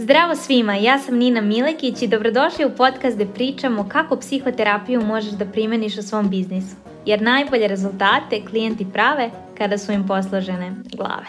Zdravo svima, ja sam Nina Milekić i dobrodošli u podcast gdje pričamo kako psihoterapiju možeš da primeniš u svom biznisu. Jer najbolje rezultate klijenti prave kada su im posložene glave.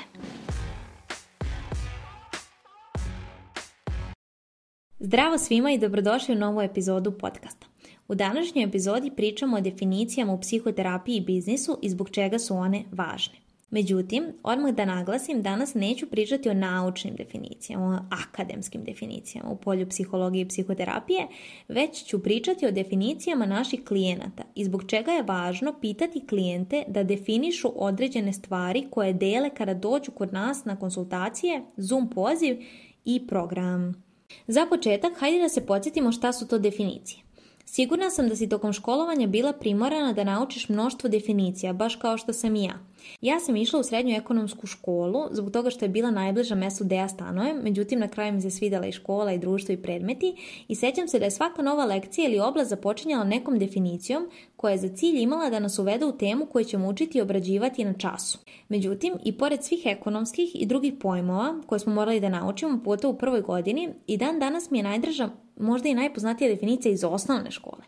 Zdravo svima i dobrodošli u novu epizodu podcasta. U današnjoj epizodi pričamo o definicijama u psihoterapiji i biznisu i zbog čega su one važne. Međutim, odmah da naglasim, danas neću pričati o naučnim definicijama, o akademskim definicijama u polju psihologije i psihoterapije, već ću pričati o definicijama naših klijenata i zbog čega je važno pitati klijente da definišu određene stvari koje dele kada dođu kod nas na konsultacije, Zoom poziv i program. Za početak, hajde da se podsjetimo šta su to definicije. Sigurna sam da si tokom školovanja bila primorana da naučiš mnoštvo definicija, baš kao što sam i ja. Ja sam išla u srednju ekonomsku školu zbog toga što je bila najbliža mesu gde ja stanujem, međutim na kraju mi se svidala i škola i društvo i predmeti i sećam se da je svaka nova lekcija ili oblast započinjala nekom definicijom koja je za cilj imala da nas uvede u temu koju ćemo učiti i obrađivati na času. Međutim, i pored svih ekonomskih i drugih pojmova koje smo morali da naučimo pogotovo u prvoj godini i dan danas mi je najdraža možda i najpoznatija definicija iz osnovne škole,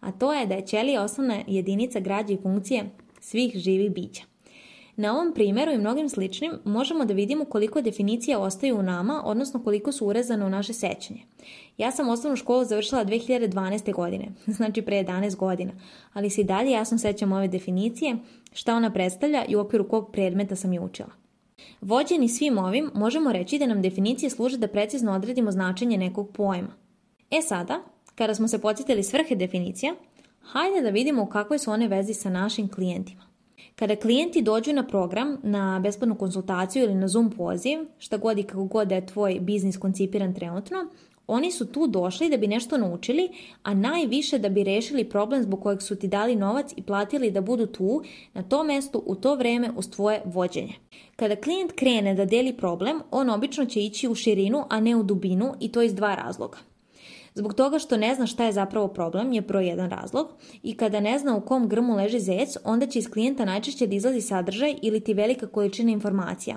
a to je da je ćelija osnovna jedinica građe i funkcije svih živih bića. Na ovom primjeru i mnogim sličnim možemo da vidimo koliko definicija ostaju u nama, odnosno koliko su urezane u naše sećanje. Ja sam osnovnu školu završila 2012. godine, znači pre 11 godina, ali se i dalje jasno sećam ove definicije, šta ona predstavlja i u okviru kog predmeta sam je učila. Vođeni svim ovim, možemo reći da nam definicije služe da precizno odredimo značenje nekog pojma. E sada, kada smo se podsjetili svrhe definicija, hajde da vidimo u kakvoj su one vezi sa našim klijentima. Kada klijenti dođu na program, na besplatnu konsultaciju ili na Zoom poziv, šta god i kako god da je tvoj biznis koncipiran trenutno, oni su tu došli da bi nešto naučili, a najviše da bi rešili problem zbog kojeg su ti dali novac i platili da budu tu, na tom mjestu u to vreme, uz tvoje vođenje. Kada klijent krene da deli problem, on obično će ići u širinu, a ne u dubinu i to iz dva razloga. Zbog toga što ne zna šta je zapravo problem je broj jedan razlog i kada ne zna u kom grmu leži zec, onda će iz klijenta najčešće da izlazi sadržaj ili ti velika količina informacija,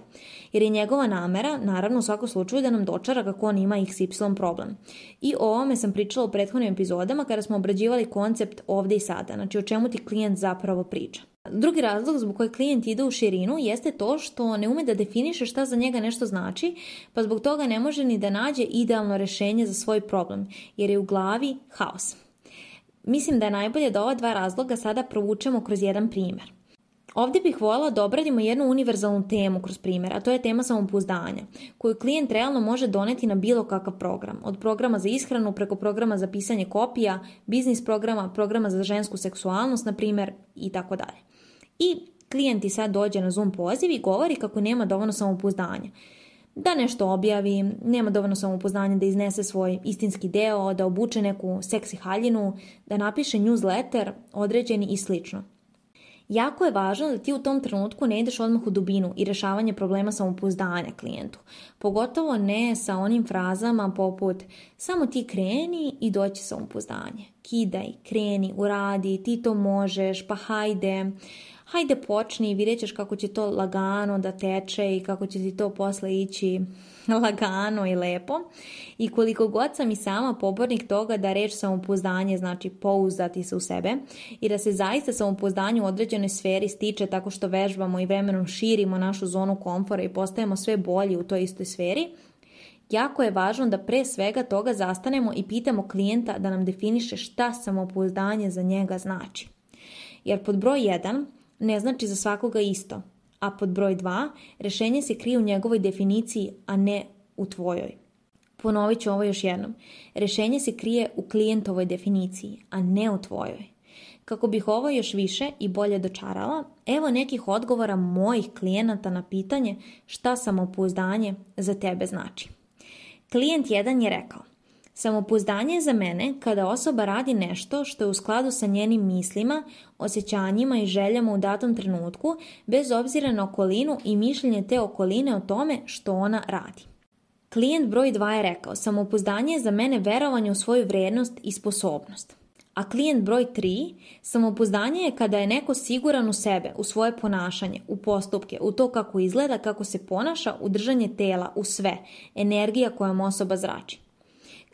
jer je njegova namera, naravno u svakom slučaju, da nam dočara kako on ima XY problem. I o ovome sam pričala u prethodnim epizodama kada smo obrađivali koncept ovde i sada, znači o čemu ti klijent zapravo priča. Drugi razlog zbog kojeg klijent ide u širinu jeste to što ne ume da definiše šta za njega nešto znači, pa zbog toga ne može ni da nađe idealno rješenje za svoj problem, jer je u glavi haos. Mislim da je najbolje da ova dva razloga sada provučemo kroz jedan primjer. Ovdje bih voljela da obradimo jednu univerzalnu temu kroz primjer, a to je tema samopouzdanja, koju klijent realno može doneti na bilo kakav program, od programa za ishranu preko programa za pisanje kopija, biznis programa, programa za žensku seksualnost, na primjer, i tako dalje. I klijent ti sad dođe na Zoom poziv i govori kako nema dovoljno samopouzdanja. Da nešto objavi, nema dovoljno samopouzdanja da iznese svoj istinski deo, da obuče neku seksi haljinu, da napiše newsletter određeni i slično. Jako je važno da ti u tom trenutku ne ideš odmah u dubinu i rešavanje problema samopouzdanja klijentu. Pogotovo ne sa onim frazama poput samo ti kreni i doći samopouzdanje. Kidaj, kreni, uradi, ti to možeš, pa hajde hajde počni i vidjet ćeš kako će to lagano da teče i kako će ti to posle ići lagano i lepo. I koliko god sam i sama pobornik toga da reč samopouzdanje znači pouzdati se u sebe i da se zaista samopouzdanje u određenoj sferi stiče tako što vežbamo i vremenom širimo našu zonu komfora i postajemo sve bolji u toj istoj sferi, Jako je važno da pre svega toga zastanemo i pitamo klijenta da nam definiše šta samopouzdanje za njega znači. Jer pod broj 1 ne znači za svakoga isto. A pod broj 2, rešenje se krije u njegovoj definiciji, a ne u tvojoj. Ponovit ću ovo još jednom. Rešenje se krije u klijentovoj definiciji, a ne u tvojoj. Kako bih ovo još više i bolje dočarala, evo nekih odgovora mojih klijenata na pitanje šta samopouzdanje za tebe znači. Klijent jedan je rekao, Samopouzdanje je za mene kada osoba radi nešto što je u skladu sa njenim mislima, osjećanjima i željama u datom trenutku, bez obzira na okolinu i mišljenje te okoline o tome što ona radi. Klijent broj 2 je rekao, samopouzdanje je za mene verovanje u svoju vrijednost i sposobnost. A klijent broj 3, samopouzdanje je kada je neko siguran u sebe, u svoje ponašanje, u postupke, u to kako izgleda, kako se ponaša, u držanje tela, u sve, energija kojom osoba zrači.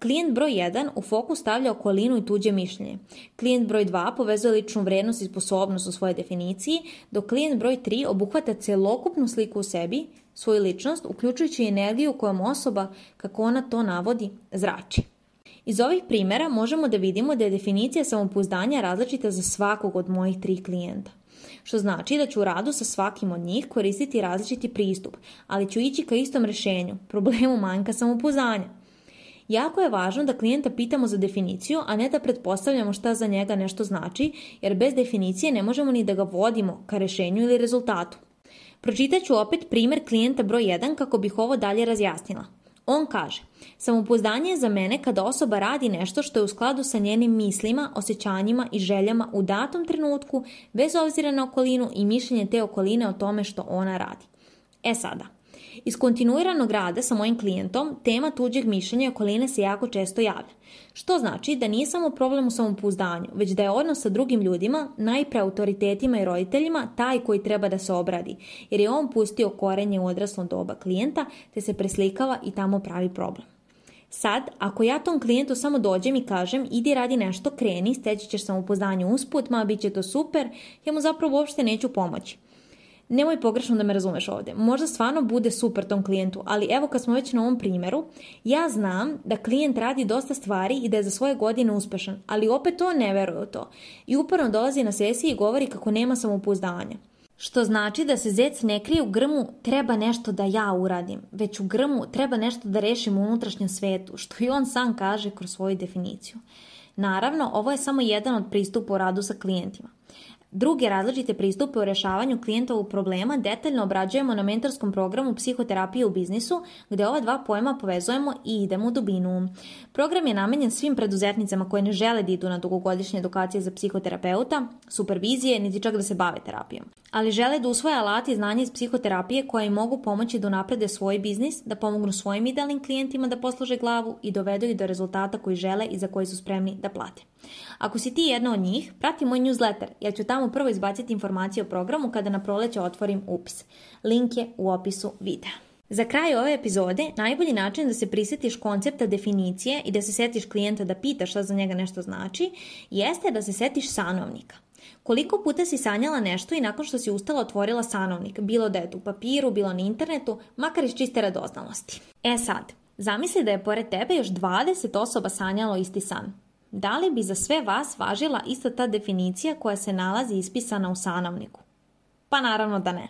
Klijent broj 1 u fokus stavlja okolinu i tuđe mišljenje. Klijent broj 2 povezuje ličnu vrijednost i sposobnost u svojoj definiciji, dok klijent broj 3 obuhvata celokupnu sliku u sebi, svoju ličnost, uključujući energiju kojom osoba, kako ona to navodi, zrači. Iz ovih primjera možemo da vidimo da je definicija samopouzdanja različita za svakog od mojih tri klijenta. Što znači da ću u radu sa svakim od njih koristiti različiti pristup, ali ću ići ka istom rješenju, problemu manjka samopouzdanja. Jako je važno da klijenta pitamo za definiciju, a ne da pretpostavljamo šta za njega nešto znači, jer bez definicije ne možemo ni da ga vodimo ka rešenju ili rezultatu. Pročitat ću opet primjer klijenta broj 1 kako bih ovo dalje razjasnila. On kaže, samopouzdanje je za mene kada osoba radi nešto što je u skladu sa njenim mislima, osjećanjima i željama u datom trenutku, bez obzira na okolinu i mišljenje te okoline o tome što ona radi. E sada, iz kontinuiranog rada sa mojim klijentom tema tuđeg mišljenja i okoline se jako često javlja, što znači da nije samo problem u samopouzdanju, već da je odnos sa drugim ljudima, najpre autoritetima i roditeljima, taj koji treba da se obradi, jer je on pustio korenje u odraslom doba klijenta, te se preslikava i tamo pravi problem. Sad, ako ja tom klijentu samo dođem i kažem idi radi nešto, kreni, steći ćeš samopoznanje usput, ma bit će to super, ja mu zapravo uopšte neću pomoći nemoj pogrešno da me razumeš ovdje. Možda stvarno bude super tom klijentu, ali evo kad smo već na ovom primjeru, ja znam da klijent radi dosta stvari i da je za svoje godine uspešan, ali opet to ne veruje u to. I uporno dolazi na sesiji i govori kako nema samopouzdanja. Što znači da se zec ne krije u grmu treba nešto da ja uradim, već u grmu treba nešto da rešim u unutrašnjem svetu, što i on sam kaže kroz svoju definiciju. Naravno, ovo je samo jedan od pristupa u radu sa klijentima. Druge različite pristupe u rješavanju klijentovog problema detaljno obrađujemo na mentorskom programu Psihoterapije u biznisu, gdje ova dva pojma povezujemo i idemo u dubinu. Program je namenjen svim preduzetnicama koje ne žele da idu na dugogodišnje edukacije za psihoterapeuta, supervizije, niti čak da se bave terapijom. Ali žele da usvoje alati i znanje iz psihoterapije koje im mogu pomoći da unaprede svoj biznis, da pomognu svojim idealnim klijentima da poslože glavu i dovedu ih do rezultata koji žele i za koji su spremni da plate. Ako si ti jedna od njih, prati moj newsletter, jer ću tamo programu prvo izbaciti informacije o programu kada na proleće otvorim ups. Link je u opisu videa. Za kraj ove epizode najbolji način da se prisjetiš koncepta definicije i da se setiš klijenta da pitaš što za njega nešto znači, jeste da se setiš sanovnika. Koliko puta si sanjala nešto i nakon što si ustala otvorila sanovnik, bilo da je u papiru, bilo na internetu, makar iz čiste radoznalosti. E sad, zamisli da je pored tebe još 20 osoba sanjalo isti san da li bi za sve vas važila ista ta definicija koja se nalazi ispisana u sanovniku? Pa naravno da ne.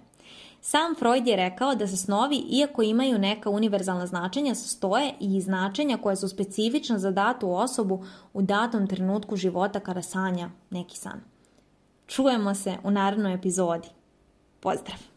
Sam Freud je rekao da se snovi, iako imaju neka univerzalna značenja, sastoje i značenja koja su specifična za datu osobu u datom trenutku života kada sanja neki san. Čujemo se u narednoj epizodi. Pozdrav!